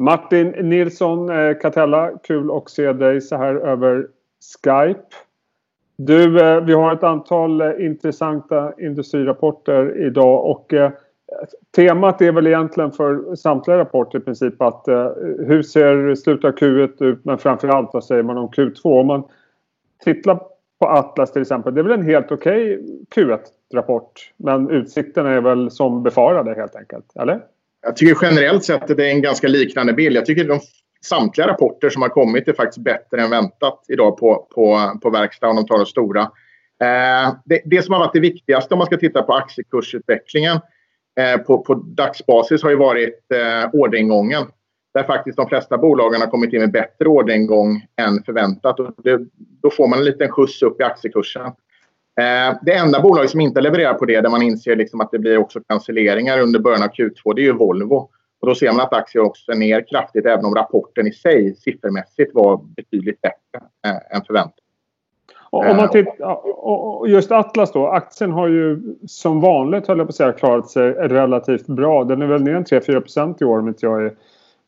Martin Nilsson eh, Catella, kul att se dig så här över Skype. Du, eh, vi har ett antal eh, intressanta industrirapporter idag och eh, temat är väl egentligen för samtliga rapporter i princip att eh, hur ser slutet av Q1 ut men framförallt vad säger man om Q2? Om man tittar på Atlas till exempel, det är väl en helt okej okay Q1-rapport men utsikterna är väl som befarade helt enkelt, eller? Jag tycker generellt sett att det är en ganska liknande bild. Jag tycker de samtliga rapporter som har kommit är faktiskt bättre än väntat idag på, på, på verkstad om de tar de stora. Eh, det, det, som har varit det viktigaste om man ska titta på aktiekursutvecklingen eh, på, på dagsbasis har ju varit eh, orderingången. Där faktiskt de flesta bolagen har kommit in med bättre orderingång än förväntat. Och det, då får man en liten skjuts upp i aktiekursen. Eh, det enda bolaget som inte levererar på det, där man inser liksom att det blir också cancelleringar under början av Q2, det är ju Volvo. Och då ser man att aktien också är ner kraftigt, även om rapporten i sig siffermässigt var betydligt bättre eh, än förväntat. Om man eh, tittar, just Atlas då, aktien har ju som vanligt höll jag på att säga klarat sig relativt bra. Den är väl ner 3-4% i år om inte jag är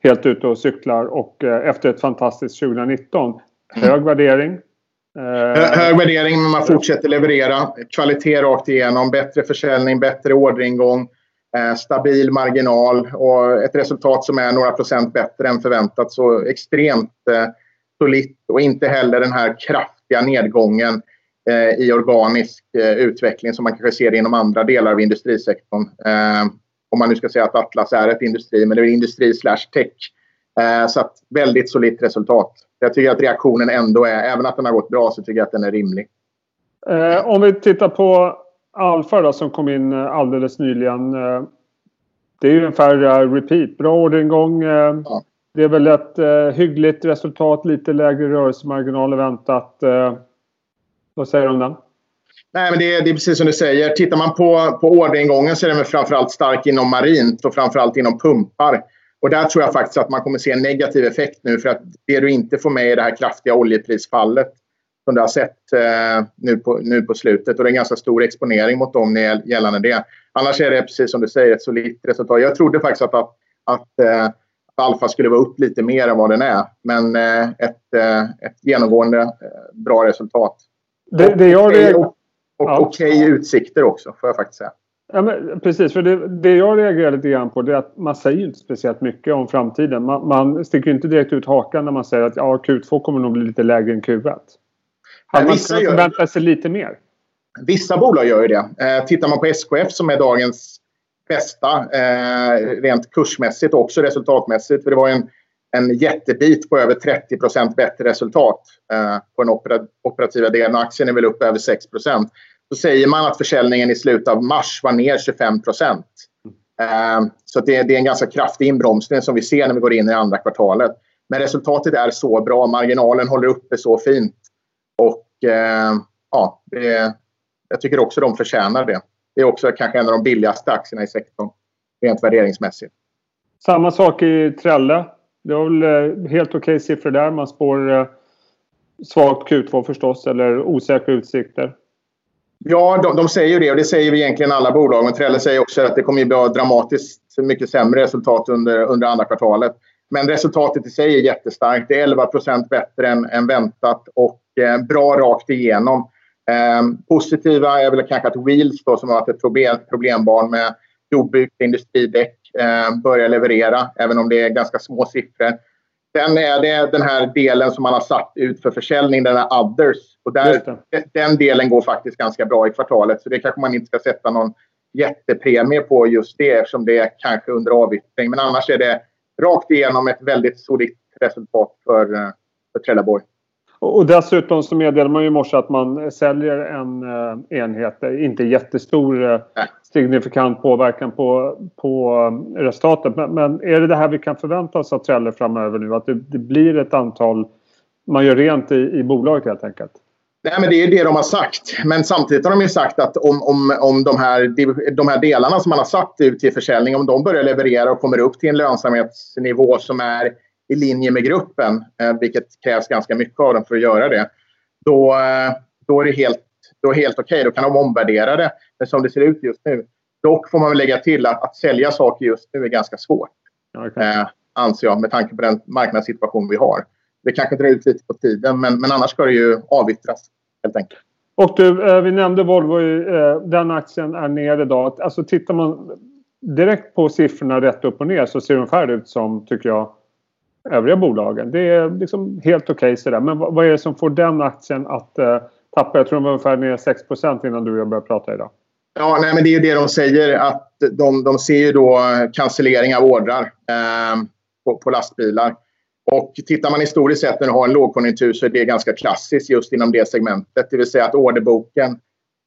helt ute och cyklar och efter ett fantastiskt 2019. Hög mm. värdering, Eh, hög värdering, men man fortsätter leverera. Kvalitet rakt igenom, bättre försäljning, bättre orderingång, eh, stabil marginal och ett resultat som är några procent bättre än förväntat. Så extremt eh, solitt och inte heller den här kraftiga nedgången i organisk utveckling som man kanske ser inom andra delar av industrisektorn. om man nu ska säga att Atlas är ett industri, men det är industri slash tech så att väldigt solitt resultat. Jag tycker att reaktionen ändå är, även att den har gått bra, så tycker jag att den är rimlig. Eh, om vi tittar på Alfa då, som kom in eh, alldeles nyligen. Eh, det är ju ungefär repeat. Bra orderingång. Eh, ja. Det är väl ett eh, hyggligt resultat. Lite lägre rörelsemarginal än väntat. Eh, vad säger du om den? Nej, men det är, det, är precis som du säger. Tittar man på, på orderingången så är den framförallt stark inom marint och framförallt inom pumpar. Och där tror jag faktiskt att man kommer se en negativ effekt nu för att det du inte får med är det här kraftiga oljeprisfallet som du har sett eh, nu, på, nu på slutet. Och det är en ganska stor exponering mot dem gällande det. Annars är det precis som du säger ett solitt resultat. Jag trodde faktiskt att, att, att, eh, att Alfa skulle vara upp lite mer än vad den är. Men eh, ett, eh, ett genomgående eh, bra resultat. Det, det jag och, och, och ja. okej utsikter också får jag faktiskt säga. Ja, men precis, för det, det jag reagerar lite grann på det är att man säger inte speciellt mycket om framtiden. Man, man sticker inte direkt ut hakan när man säger att ja, Q2 kommer nog bli lite lägre än Q1. Hade man kunnat förvänta sig lite mer? Vissa bolag gör ju det. Eh, tittar man på SKF som är dagens bästa eh, rent kursmässigt och också resultatmässigt. För det var en, en jättebit på över 30% bättre resultat eh, på den operativa delen. Aktien är väl upp över 6 så säger man att försäljningen i slutet av mars var ner 25 procent. Ehm, så det, är en ganska kraftig inbromsning som vi ser när vi går in i andra kvartalet. Men resultatet är så bra. Marginalen håller uppe så fint. Och ehm, ja, det, jag tycker också de förtjänar det. Det är också kanske en av de billigaste aktierna i sektorn rent värderingsmässigt. Samma sak i Trelle. Det var väl eh, helt okej okay siffror där. Man spår eh, svagt Q2 förstås eller osäkra utsikter. Ja, de, de, säger ju det och det säger vi egentligen alla bolag. Men Trelle säger också att det kommer att bli dramatiskt mycket sämre resultat under, under andra kvartalet. Men resultatet i sig är jättestarkt. Det är 11% bättre än, än väntat och eh, bra rakt igenom. Eh, positiva är väl kanske att Wheels då, som har varit ett problem, problembarn med jordbruk, industridäck eh, börjar leverera, även om det är ganska små siffror. Sen är det den här delen som man har satt ut för försäljning, den här others. Och där, den delen går faktiskt ganska bra i kvartalet. Så det kanske man inte ska sätta någon jättepremie på just det eftersom det är kanske under avyttring. Men annars är det rakt igenom ett väldigt solitt resultat för, eh, för Trelleborg. Och dessutom så meddelar man ju i morse att man säljer en eh, enhet. Inte jättestor eh, signifikant påverkan på, på resultatet. Men, men, är det det här vi kan förvänta oss av Trelle framöver nu? Att det, det, blir ett antal... Man gör rent i, i bolaget helt enkelt? Nej, men det är det de har sagt. Men samtidigt har de ju sagt att om, om, om de, här, de här delarna som man har satt ut till försäljning, om de börjar leverera och kommer upp till en lönsamhetsnivå som är i linje med gruppen, eh, vilket krävs ganska mycket av dem för att göra det, då, eh, då är det helt, helt okej. Okay. Då kan de omvärdera det. Men som det ser ut just nu. Dock får man väl lägga till att, att sälja saker just nu är ganska svårt. Okay. Eh, anser jag, med tanke på den marknadssituation vi har. Det kanske drar ut lite på tiden, men, men annars ska det ju avyttras helt enkelt. Och du, eh, vi nämnde Volvo, eh, den aktien är ner idag. Alltså tittar man direkt på siffrorna rätt upp och ner så ser de ungefär ut som, tycker jag, övriga bolagen. Det är liksom helt okej okay sådär. Men vad är det som får den aktien att uh, tappa? Jag tror de var ungefär ner 6% innan du och jag började prata idag. Ja, nej, men det är ju det de säger att de, de ser ju då cancellering av ordrar eh, på, på, lastbilar. Och tittar man historiskt sett när du har en lågkonjunktur så är det ganska klassiskt just inom det segmentet. Det vill säga att orderboken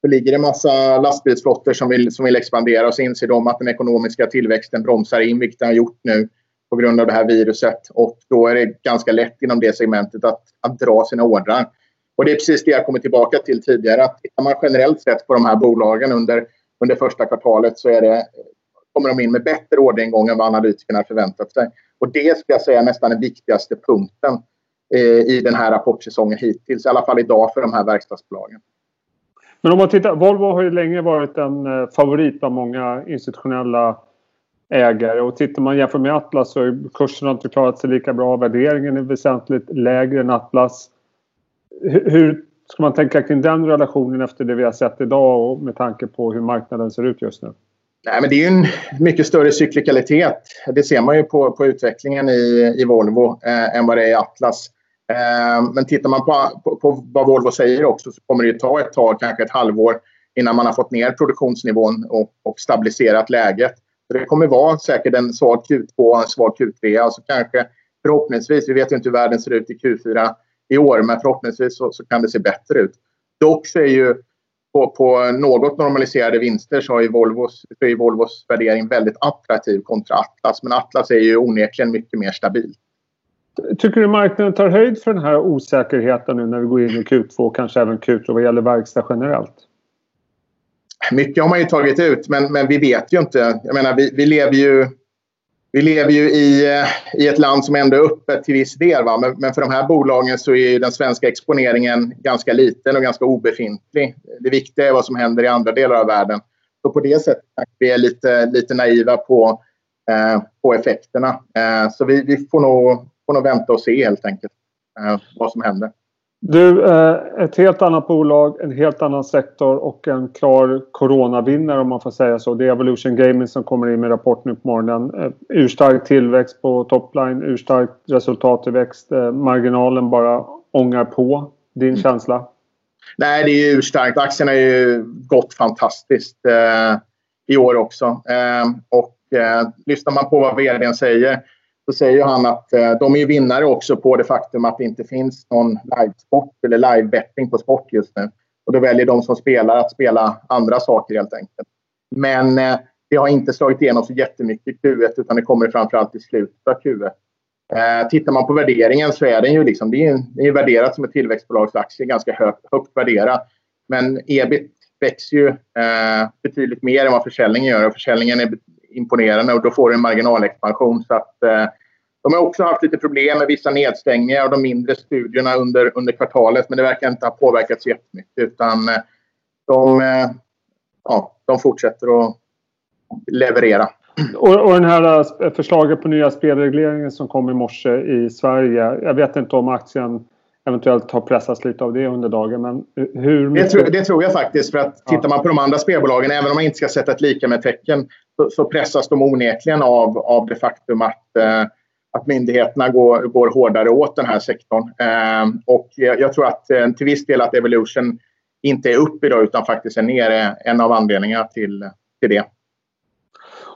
det ligger en massa lastbilsflottor som vill, som vill expandera och så inser de att den ekonomiska tillväxten bromsar in, vilket den har gjort nu på grund av det här viruset. Och då är det ganska lätt inom det segmentet att, att dra sina ordrar. Och det är precis det jag kommit tillbaka till tidigare. Att tittar man generellt sett på de här bolagen under, under första kvartalet så är det, kommer de in med bättre orderingång än vad analytikerna förväntat sig. Och det ska jag säga är nästan den viktigaste punkten eh, i den här rapportsäsongen hittills. I alla fall idag för de här verkstadsbolagen. Men om man tittar, Volvo har ju länge varit en eh, favorit av många institutionella ägare. Och tittar man jämfört med Atlas så har kursen inte klarat sig lika bra. Värderingen är väsentligt lägre än Atlas. Hur ska man tänka kring den relationen efter det vi har sett idag och med tanke på hur marknaden ser ut just nu? Nej, men det är ju en mycket större cyklikalitet. Det ser man ju på, på utvecklingen i, i Volvo eh, än vad det är i Atlas. Eh, men tittar man på, på, på, vad Volvo säger också så kommer det ta ett tag, kanske ett halvår innan man har fått ner produktionsnivån och, och stabiliserat läget. Så det kommer vara säkert en svag Q2 och en svag Q3. Alltså kanske förhoppningsvis, vi vet ju inte hur världen ser ut i Q4 i år, men förhoppningsvis så, så kan det se bättre ut. Dock så är ju på, på något normaliserade vinster så är Volvos, så är Volvos värdering väldigt attraktiv kontra Atlas. Men Atlas är ju onekligen mycket mer stabil. Tycker du marknaden tar höjd för den här osäkerheten nu när vi går in i Q2 och kanske även Q3 vad gäller verkstad generellt? Mycket har man ju tagit ut, men, men vi vet ju inte. Jag menar, vi, vi lever ju vi lever ju i, eh, i ett land som ändå är öppet till viss del. Va? Men, men, för de här bolagen så är den svenska exponeringen ganska liten och ganska obefintlig. Det viktiga är vad som händer i andra delar av världen. Så på det sättet är vi lite, lite naiva på, eh, på effekterna. Eh, så vi, vi, får, nog, får nog vänta och se helt enkelt eh, vad som händer. Du, eh, ett helt annat bolag, en helt annan sektor och en klar coronavinnare om man får säga så. Det är Evolution Gaming som kommer in med rapport nu på morgonen. Eh, urstark tillväxt på topline, urstark resultattillväxt. Eh, marginalen bara ångar på. Din mm. känsla? Nej, det är urstarkt. Aktien har ju gått fantastiskt eh, i år också. Eh, och eh, lyssnar man på vad vdn säger så säger han att eh, de är vinnare också på det faktum att det inte finns någon livesport eller livebetting på sport just nu. Och då väljer de som spelar att spela andra saker helt enkelt. Men eh, det har inte slagit igenom så jättemycket i Q1 utan det kommer framförallt i slutet av Q1. Eh, tittar man på värderingen så är den ju liksom, det är, det är värderat som ett tillväxtbolagsaktie, ganska högt, högt värderat. Men ebit växer ju eh, betydligt mer än vad försäljningen gör och försäljningen är imponerande och då får du en marginalexpansion. Så att, eh, de har också haft lite problem med vissa nedstängningar av de mindre studierna under, under kvartalet men det verkar inte ha påverkats jättemycket utan eh, de, eh, ja, de fortsätter att leverera. Och, och den här eh, förslaget på nya spelregleringen som kom i morse i Sverige. Jag vet inte om aktien eventuellt har pressats lite av det under dagen. Men hur mycket... det, tror, det tror jag faktiskt. För att tittar man på de andra spelbolagen, även om man inte ska sätta ett lika med tecken, så, så pressas de onekligen av, av det faktum att, eh, att myndigheterna går, går hårdare åt den här sektorn. Eh, och jag, jag, tror att eh, till viss del att Evolution inte är upp idag utan faktiskt är nere en av anledningarna till, till det.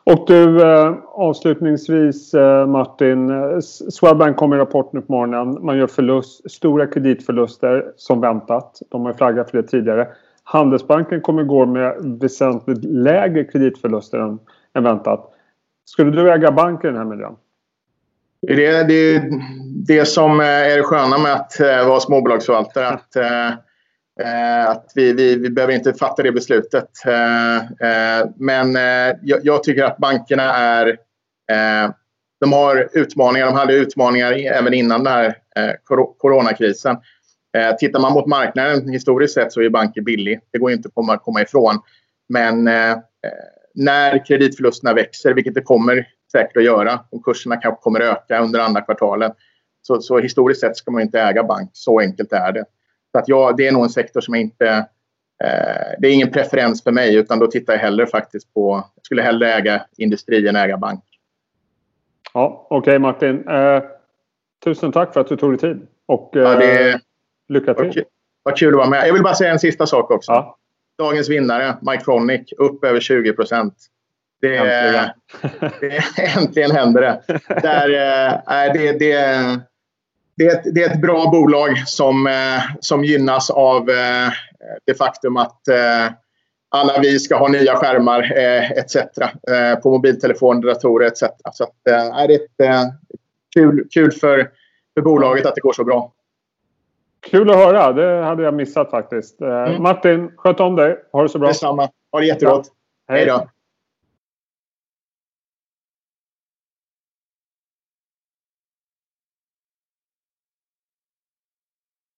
Och du, eh, avslutningsvis eh, Martin. Swedbank kom i rapport nu på morgonen. Man gör förlust, stora kreditförluster som väntat. De har flaggat för det tidigare. Handelsbanken kommer gå med väsentligt lägre kreditförluster än, än väntat. Skulle du äga bank i den här miljön? Det är det, det som är det sköna med att eh, vara småbolagsförvaltare. Att, eh, eh, att vi, vi, vi behöver inte fatta det beslutet. Men jag, jag, tycker att bankerna är... de har utmaningar. De hade utmaningar även innan den här coronakrisen tittar man mot marknaden historiskt sett så är banker billig. Det går inte att komma, ifrån. Men när kreditförlusterna växer, vilket det kommer säkert att göra. Och kurserna kanske kommer öka under andra kvartalet. Så, så historiskt sett ska man inte äga bank. Så enkelt är det. Så att ja, det är nog en sektor som inte... Eh, det är ingen preferens för mig utan då tittar jag hellre faktiskt på... Jag skulle hellre äga industri än äga bank. Ja, Okej okay, Martin. Eh, tusen tack för att du tog dig tid. Och eh, ja, det, lycka till. Vad, vad kul att vara med. Jag vill bara säga en sista sak också. Ja. Dagens vinnare, Mycronic, upp över 20 procent. Det, äntligen. det, äntligen händer det. Där, äh, det, det, det, är ett, det är ett bra bolag som, äh, som gynnas av äh, det faktum att äh, alla vi ska ha nya skärmar etc. på mobiltelefoner, datorer etc. Så att, det är ett, kul, kul för, för bolaget att det går så bra. Kul att höra. Det hade jag missat faktiskt. Mm. Martin, sköt om dig. Ha det så bra. Detsamma. Ha det jättegott. Hej då.